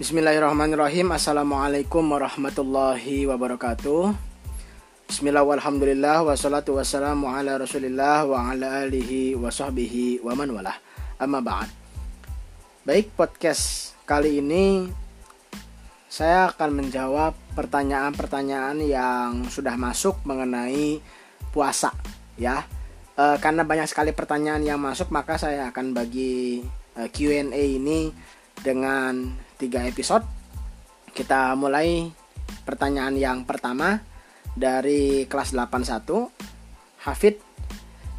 Bismillahirrahmanirrahim. Assalamualaikum warahmatullahi wabarakatuh. Bismillah walhamdulillah Wassalatu wassalamu ala rasulillah Wa ala alihi wa sahbihi wa man walah. Amma ba'd. Baik podcast kali ini Saya akan menjawab pertanyaan-pertanyaan yang sudah masuk mengenai puasa ya. E, Karena banyak sekali pertanyaan yang masuk Maka saya akan bagi e, Q&A ini dengan tiga episode. Kita mulai pertanyaan yang pertama dari kelas 81 Hafid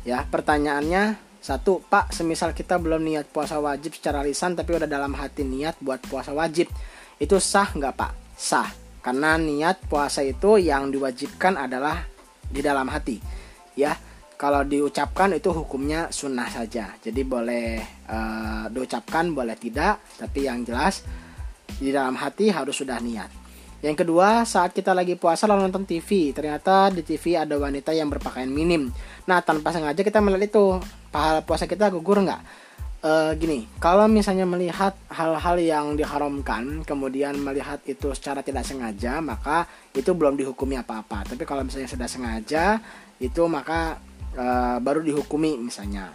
ya pertanyaannya satu Pak semisal kita belum niat puasa wajib secara lisan tapi udah dalam hati niat buat puasa wajib itu sah nggak Pak sah karena niat puasa itu yang diwajibkan adalah di dalam hati ya kalau diucapkan itu hukumnya sunnah saja. Jadi boleh uh, diucapkan boleh tidak. Tapi yang jelas di dalam hati harus sudah niat. Yang kedua saat kita lagi puasa lalu nonton TV ternyata di TV ada wanita yang berpakaian minim. Nah tanpa sengaja kita melihat itu pahala puasa kita gugur nggak? Uh, gini kalau misalnya melihat hal-hal yang diharamkan kemudian melihat itu secara tidak sengaja maka itu belum dihukumi apa-apa. Tapi kalau misalnya sudah sengaja itu maka uh, baru dihukumi misalnya.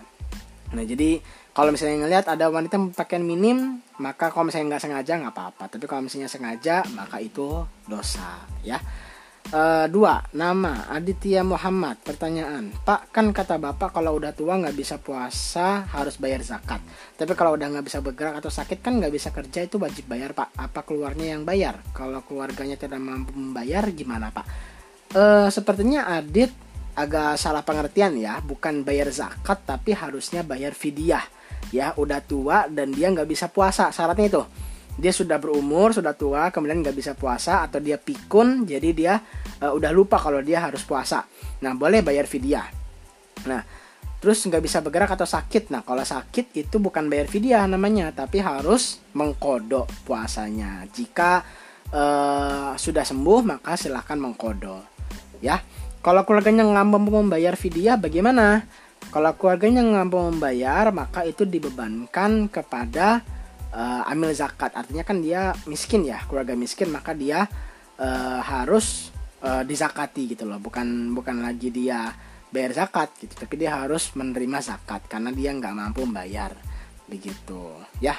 Nah jadi kalau misalnya ngelihat ada wanita pakaian minim maka kalau misalnya nggak sengaja nggak apa-apa. Tapi kalau misalnya sengaja maka itu dosa ya. Uh, dua nama Aditya Muhammad. Pertanyaan Pak kan kata bapak kalau udah tua nggak bisa puasa harus bayar zakat. Tapi kalau udah nggak bisa bergerak atau sakit kan nggak bisa kerja itu wajib bayar pak. Apa keluarnya yang bayar? Kalau keluarganya tidak mampu membayar gimana pak? Uh, sepertinya Adit agak salah pengertian ya bukan bayar zakat tapi harusnya bayar fidyah. Ya udah tua dan dia nggak bisa puasa syaratnya itu. Dia sudah berumur sudah tua kemudian nggak bisa puasa atau dia pikun jadi dia uh, udah lupa kalau dia harus puasa. Nah boleh bayar fidyah. Nah terus nggak bisa bergerak atau sakit. Nah kalau sakit itu bukan bayar fidyah namanya tapi harus mengkodok puasanya. Jika uh, sudah sembuh maka silahkan mengkodok. Ya kalau keluarganya nggak mampu membayar fidyah bagaimana? Kalau keluarganya nggak mampu membayar, maka itu dibebankan kepada uh, amil zakat. Artinya kan dia miskin ya, keluarga miskin, maka dia uh, harus uh, dizakati gitu loh. Bukan bukan lagi dia bayar zakat gitu, tapi dia harus menerima zakat karena dia nggak mampu membayar begitu ya.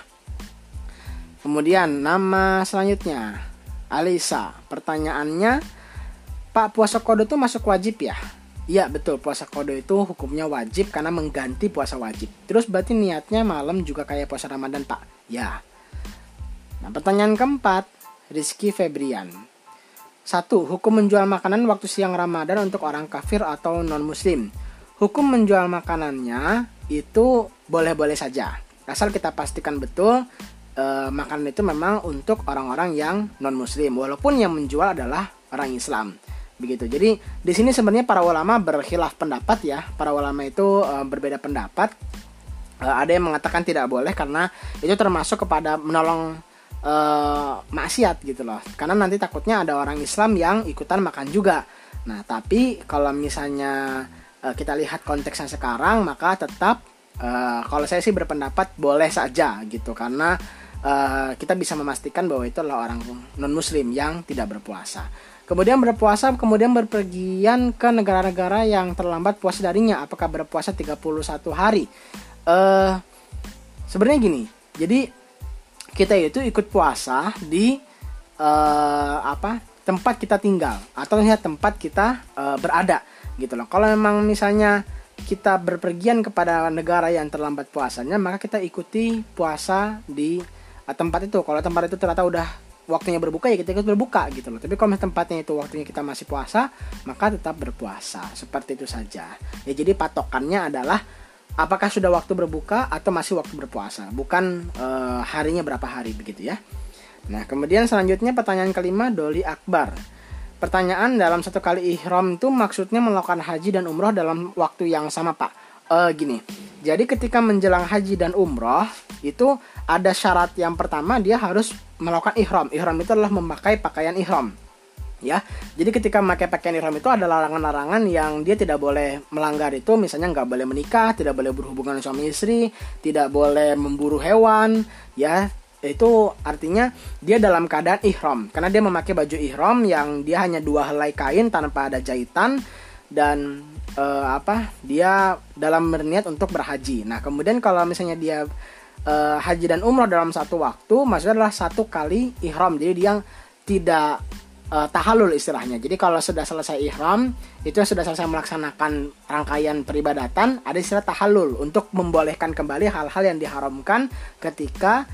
Kemudian nama selanjutnya Alisa. Pertanyaannya Pak puasa kode itu masuk wajib ya? Iya betul puasa kode itu hukumnya wajib karena mengganti puasa wajib. Terus berarti niatnya malam juga kayak puasa Ramadan pak? Ya. Nah pertanyaan keempat Rizky Febrian. Satu, hukum menjual makanan waktu siang Ramadan untuk orang kafir atau non muslim. Hukum menjual makanannya itu boleh-boleh saja. Asal kita pastikan betul e, makanan itu memang untuk orang-orang yang non muslim walaupun yang menjual adalah orang Islam begitu. Jadi di sini sebenarnya para ulama berkhilaf pendapat ya. Para ulama itu e, berbeda pendapat. E, ada yang mengatakan tidak boleh karena itu termasuk kepada menolong e, maksiat gitu loh. Karena nanti takutnya ada orang Islam yang ikutan makan juga. Nah, tapi kalau misalnya e, kita lihat konteksnya sekarang maka tetap e, kalau saya sih berpendapat boleh saja gitu karena e, kita bisa memastikan bahwa itu adalah orang non muslim yang tidak berpuasa. Kemudian berpuasa, kemudian berpergian ke negara-negara yang terlambat puasa darinya. Apakah berpuasa 31 hari? Uh, Sebenarnya gini, jadi kita itu ikut puasa di uh, apa tempat kita tinggal atau lihat tempat kita uh, berada gitu loh. Kalau memang misalnya kita berpergian kepada negara yang terlambat puasanya, maka kita ikuti puasa di uh, tempat itu. Kalau tempat itu ternyata udah waktunya berbuka ya kita ikut berbuka gitu loh. Tapi kalau tempatnya itu waktunya kita masih puasa, maka tetap berpuasa. Seperti itu saja. Ya jadi patokannya adalah apakah sudah waktu berbuka atau masih waktu berpuasa, bukan e, harinya berapa hari begitu ya. Nah, kemudian selanjutnya pertanyaan kelima Doli Akbar. Pertanyaan dalam satu kali ihram itu maksudnya melakukan haji dan umroh dalam waktu yang sama, Pak. E, gini. Jadi ketika menjelang haji dan umroh itu ada syarat yang pertama dia harus melakukan ihram. Ihram itu adalah memakai pakaian ihram. Ya, jadi ketika memakai pakaian ihram itu ada larangan-larangan yang dia tidak boleh melanggar itu, misalnya nggak boleh menikah, tidak boleh berhubungan suami istri, tidak boleh memburu hewan, ya, itu artinya dia dalam keadaan ihram karena dia memakai baju ihram yang dia hanya dua helai kain tanpa ada jahitan dan uh, apa dia dalam berniat untuk berhaji. Nah kemudian kalau misalnya dia uh, haji dan umroh dalam satu waktu maksudnya adalah satu kali ihram jadi dia tidak uh, tahalul istilahnya. Jadi kalau sudah selesai ihram, itu sudah selesai melaksanakan rangkaian peribadatan, ada istilah tahalul untuk membolehkan kembali hal-hal yang diharamkan ketika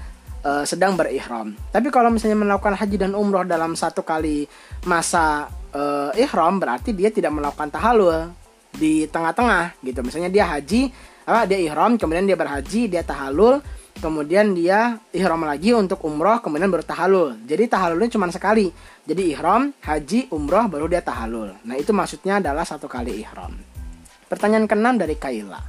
uh, sedang berihram. Tapi kalau misalnya melakukan haji dan umroh dalam satu kali masa uh, ihram, berarti dia tidak melakukan tahalul di tengah-tengah gitu. Misalnya dia haji, apa dia ihram, kemudian dia berhaji, dia tahalul, kemudian dia ihram lagi untuk umroh kemudian baru tahalul jadi tahalulnya cuma sekali. Jadi ihram haji umroh baru dia tahalul nah itu maksudnya adalah satu kali ihram. Pertanyaan keenam dari Kaila.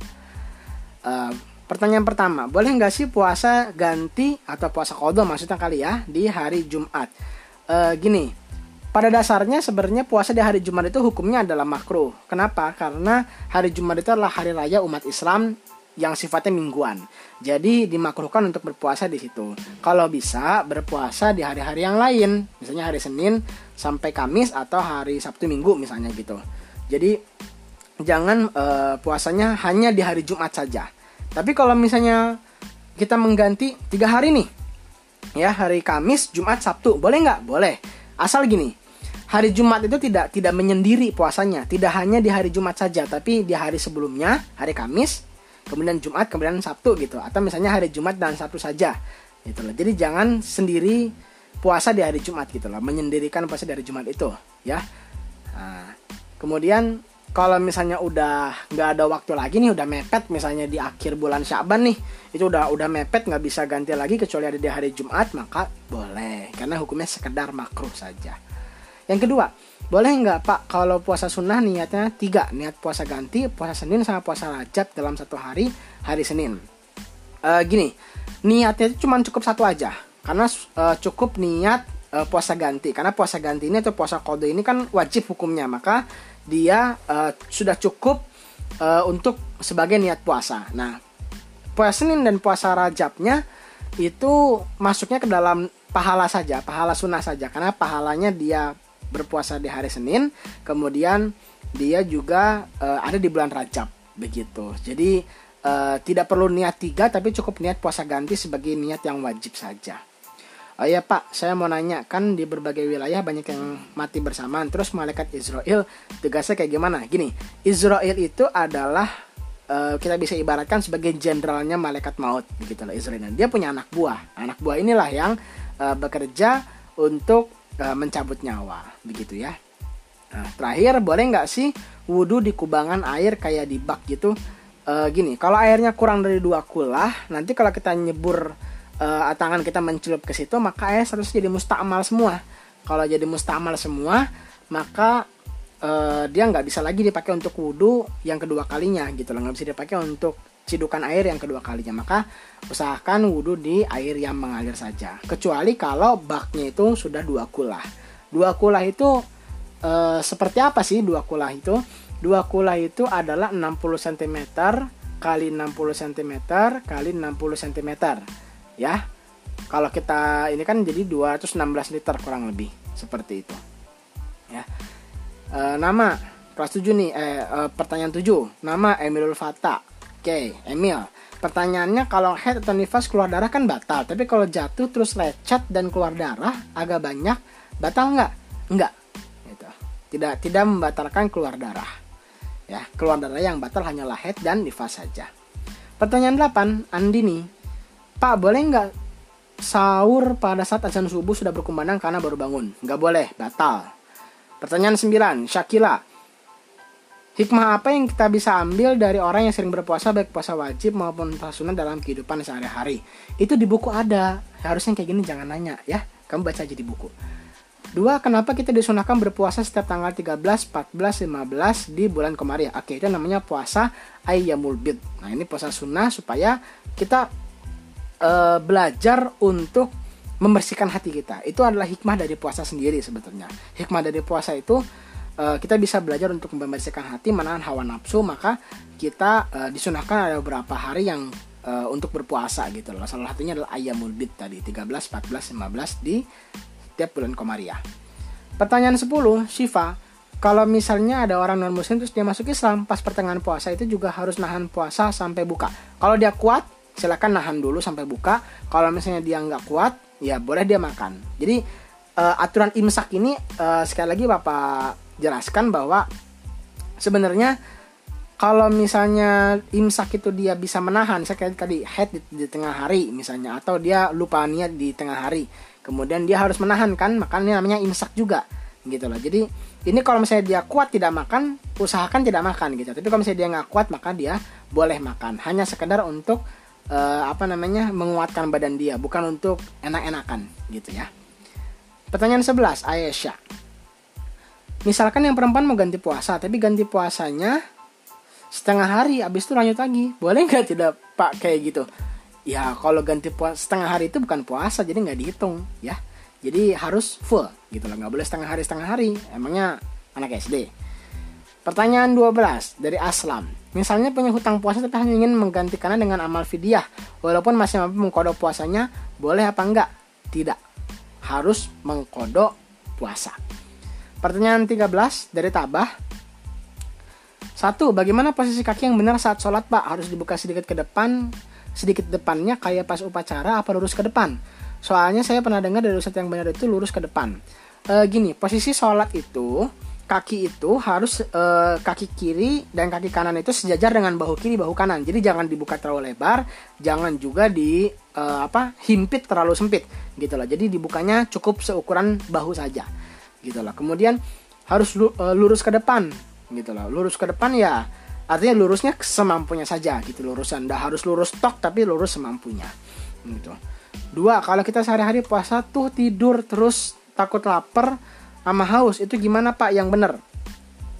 Uh, pertanyaan pertama boleh nggak sih puasa ganti atau puasa kodo maksudnya kali ya di hari Jumat? Uh, gini pada dasarnya sebenarnya puasa di hari Jumat itu hukumnya adalah makruh. Kenapa? Karena hari Jumat itu adalah hari raya umat Islam yang sifatnya mingguan. Jadi dimakruhkan untuk berpuasa di situ. Kalau bisa berpuasa di hari-hari yang lain, misalnya hari Senin sampai Kamis atau hari Sabtu Minggu misalnya gitu. Jadi jangan uh, puasanya hanya di hari Jumat saja. Tapi kalau misalnya kita mengganti tiga hari nih, ya hari Kamis, Jumat, Sabtu, boleh nggak? Boleh. Asal gini, hari Jumat itu tidak tidak menyendiri puasanya, tidak hanya di hari Jumat saja, tapi di hari sebelumnya, hari Kamis, kemudian Jumat kemudian Sabtu gitu. Atau misalnya hari Jumat dan Sabtu saja gitu loh. Jadi jangan sendiri puasa di hari Jumat gitu loh. Menyendirikan puasa dari Jumat itu ya. Nah, kemudian kalau misalnya udah nggak ada waktu lagi nih udah mepet misalnya di akhir bulan Syaban nih itu udah udah mepet nggak bisa ganti lagi kecuali ada di hari Jumat maka boleh. Karena hukumnya sekedar makruh saja. Yang kedua boleh nggak Pak? Kalau puasa sunnah niatnya tiga. Niat puasa ganti puasa Senin sama puasa Rajab dalam satu hari hari Senin. Uh, gini niatnya itu cuma cukup satu aja. Karena uh, cukup niat uh, puasa ganti. Karena puasa ganti ini atau puasa kode ini kan wajib hukumnya. Maka dia uh, sudah cukup uh, untuk sebagai niat puasa. Nah puasa Senin dan puasa Rajabnya itu masuknya ke dalam pahala saja pahala sunnah saja. Karena pahalanya dia berpuasa di hari Senin, kemudian dia juga uh, ada di bulan Rajab begitu. Jadi uh, tidak perlu niat tiga, tapi cukup niat puasa ganti sebagai niat yang wajib saja. Oh ya Pak, saya mau nanya kan di berbagai wilayah banyak yang mati bersamaan. Terus malaikat Israel tegasnya kayak gimana? Gini, Israel itu adalah uh, kita bisa ibaratkan sebagai jenderalnya malaikat maut, begitu lah Israel. Dia punya anak buah. Anak buah inilah yang uh, bekerja untuk uh, mencabut nyawa begitu ya. Nah, terakhir boleh nggak sih wudhu di kubangan air kayak di bak gitu? Uh, gini kalau airnya kurang dari dua kulah nanti kalau kita nyebur uh, tangan kita mencelup ke situ maka air harus jadi mustamal semua. Kalau jadi mustamal semua maka uh, dia nggak bisa lagi dipakai untuk wudhu yang kedua kalinya gitu loh. Nggak bisa dipakai untuk cidukan air yang kedua kalinya. Maka usahakan wudhu di air yang mengalir saja. Kecuali kalau baknya itu sudah dua kulah. Dua kulah itu e, seperti apa sih dua kulah itu? Dua kulah itu adalah 60 cm kali 60 cm kali 60 cm ya kalau kita ini kan jadi 216 liter kurang lebih seperti itu. Ya. E, nama kelas 7 nih eh, e, pertanyaan 7 nama Emilul Fata Oke, Emil. Pertanyaannya kalau head atau nifas keluar darah kan batal, tapi kalau jatuh terus lecet dan keluar darah agak banyak, batal nggak? Nggak. Gitu. Tidak tidak membatalkan keluar darah. Ya, keluar darah yang batal hanyalah head dan nifas saja. Pertanyaan 8, Andini. Pak, boleh nggak sahur pada saat azan subuh sudah berkumandang karena baru bangun? Nggak boleh, batal. Pertanyaan 9, Syakila. Hikmah apa yang kita bisa ambil dari orang yang sering berpuasa baik puasa wajib maupun puasa sunnah dalam kehidupan sehari-hari? Itu di buku ada. Harusnya kayak gini jangan nanya ya. Kamu baca aja di buku. Dua, kenapa kita disunahkan berpuasa setiap tanggal 13, 14, 15 di bulan Komariah? Oke, itu namanya puasa Ayyamul Bid. Nah, ini puasa sunnah supaya kita uh, belajar untuk membersihkan hati kita. Itu adalah hikmah dari puasa sendiri sebetulnya. Hikmah dari puasa itu uh, kita bisa belajar untuk membersihkan hati menahan hawa nafsu maka kita uh, disunahkan ada beberapa hari yang uh, untuk berpuasa gitu loh. Salah satunya adalah ayamul bid tadi 13, 14, 15 di tiap bulan Komariah. Pertanyaan 10, Syifa, kalau misalnya ada orang non muslim terus dia masuk Islam pas pertengahan puasa itu juga harus nahan puasa sampai buka. Kalau dia kuat, silakan nahan dulu sampai buka. Kalau misalnya dia nggak kuat, ya boleh dia makan. Jadi uh, aturan imsak ini uh, sekali lagi Bapak jelaskan bahwa sebenarnya kalau misalnya imsak itu dia bisa menahan, saya tadi head di, di tengah hari misalnya, atau dia lupa niat di tengah hari, kemudian dia harus menahan kan, makanya namanya imsak juga, gitu loh. Jadi ini kalau misalnya dia kuat tidak makan, usahakan tidak makan gitu. Tapi kalau misalnya dia nggak kuat, maka dia boleh makan. Hanya sekedar untuk uh, apa namanya menguatkan badan dia, bukan untuk enak-enakan gitu ya. Pertanyaan 11, Aisyah. Misalkan yang perempuan mau ganti puasa, tapi ganti puasanya setengah hari habis itu lanjut lagi. Boleh nggak tidak pak? Kayak gitu. Ya kalau ganti puasa setengah hari itu bukan puasa jadi nggak dihitung ya. Jadi harus full gitu loh. Nggak boleh setengah hari setengah hari. Emangnya anak SD pertanyaan 12 dari Aslam. Misalnya punya hutang puasa tapi hanya ingin menggantikannya dengan amal fidyah. Walaupun masih mampu mengkodok puasanya boleh apa enggak? Tidak. Harus mengkodok puasa pertanyaan 13 dari Tabah satu, bagaimana posisi kaki yang benar saat sholat pak? Harus dibuka sedikit ke depan, sedikit depannya kayak pas upacara apa lurus ke depan? Soalnya saya pernah dengar dari ustadz yang benar itu lurus ke depan. E, gini, posisi sholat itu kaki itu harus e, kaki kiri dan kaki kanan itu sejajar dengan bahu kiri bahu kanan. Jadi jangan dibuka terlalu lebar, jangan juga di e, apa himpit terlalu sempit gitu loh. Jadi dibukanya cukup seukuran bahu saja gitu loh. Kemudian harus lurus ke depan gitu loh lurus ke depan ya artinya lurusnya semampunya saja gitu. Lurusan. Dah harus lurus tok tapi lurus semampunya gitu. Dua kalau kita sehari-hari puasa tuh tidur terus takut lapar sama haus itu gimana pak? Yang bener.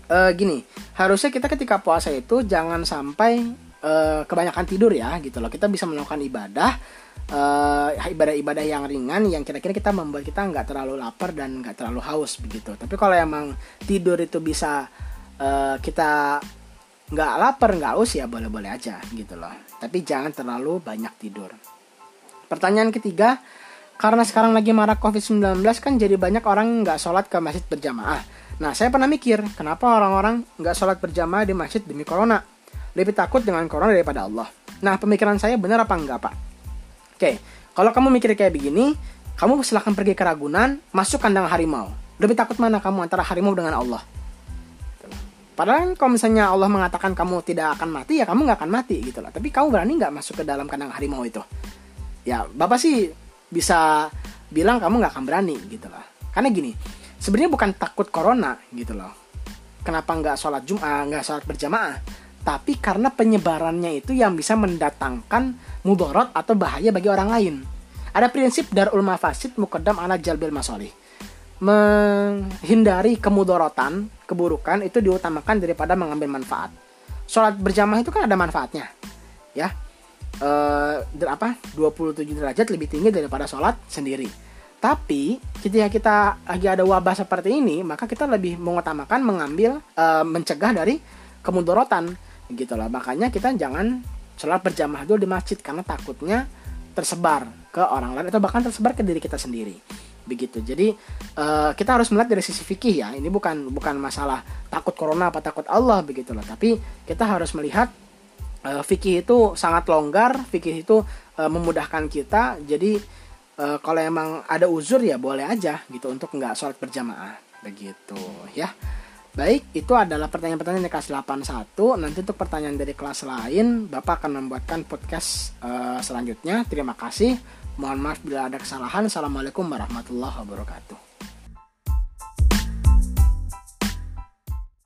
E, gini harusnya kita ketika puasa itu jangan sampai e, kebanyakan tidur ya gitu loh. Kita bisa melakukan ibadah ibadah ibadah-ibadah yang ringan yang kira-kira kita membuat kita nggak terlalu lapar dan nggak terlalu haus begitu. Tapi kalau emang tidur itu bisa uh, kita nggak lapar nggak haus ya boleh-boleh aja gitu loh. Tapi jangan terlalu banyak tidur. Pertanyaan ketiga karena sekarang lagi marak covid-19 kan jadi banyak orang nggak sholat ke masjid berjamaah. Nah saya pernah mikir kenapa orang-orang nggak sholat berjamaah di masjid demi corona? Lebih takut dengan corona daripada Allah. Nah pemikiran saya benar apa enggak pak oke kalau kamu mikir kayak begini kamu silahkan pergi ke Ragunan masuk kandang harimau lebih takut mana kamu antara harimau dengan Allah Padahal kalau misalnya Allah mengatakan kamu tidak akan mati ya kamu nggak akan mati gitu lah. Tapi kamu berani nggak masuk ke dalam kandang harimau itu? Ya bapak sih bisa bilang kamu nggak akan berani gitu lah. Karena gini, sebenarnya bukan takut corona gitu loh. Kenapa nggak sholat Jumat, nggak sholat berjamaah? Tapi karena penyebarannya itu yang bisa mendatangkan mudarat atau bahaya bagi orang lain. Ada prinsip darul mafasid mukaddam ala jalbil masolih menghindari kemudorotan, keburukan itu diutamakan daripada mengambil manfaat. Sholat berjamaah itu kan ada manfaatnya, ya. E, apa 27 derajat lebih tinggi daripada sholat sendiri. Tapi ketika kita lagi ada wabah seperti ini, maka kita lebih mengutamakan mengambil e, mencegah dari kemudorotan, gitu lah. Makanya kita jangan sholat berjamaah dulu di masjid karena takutnya tersebar ke orang lain atau bahkan tersebar ke diri kita sendiri. Begitu. Jadi uh, kita harus melihat dari sisi fikih ya. Ini bukan bukan masalah takut corona apa takut Allah begitu loh tapi kita harus melihat uh, fikih itu sangat longgar fikih itu uh, memudahkan kita. Jadi uh, kalau emang ada uzur ya boleh aja gitu untuk nggak sholat berjamaah. Begitu ya Baik, itu adalah pertanyaan-pertanyaan dari kelas 81. Nanti untuk pertanyaan dari kelas lain, Bapak akan membuatkan podcast uh, selanjutnya. Terima kasih. Mohon maaf bila ada kesalahan. Assalamualaikum warahmatullahi wabarakatuh.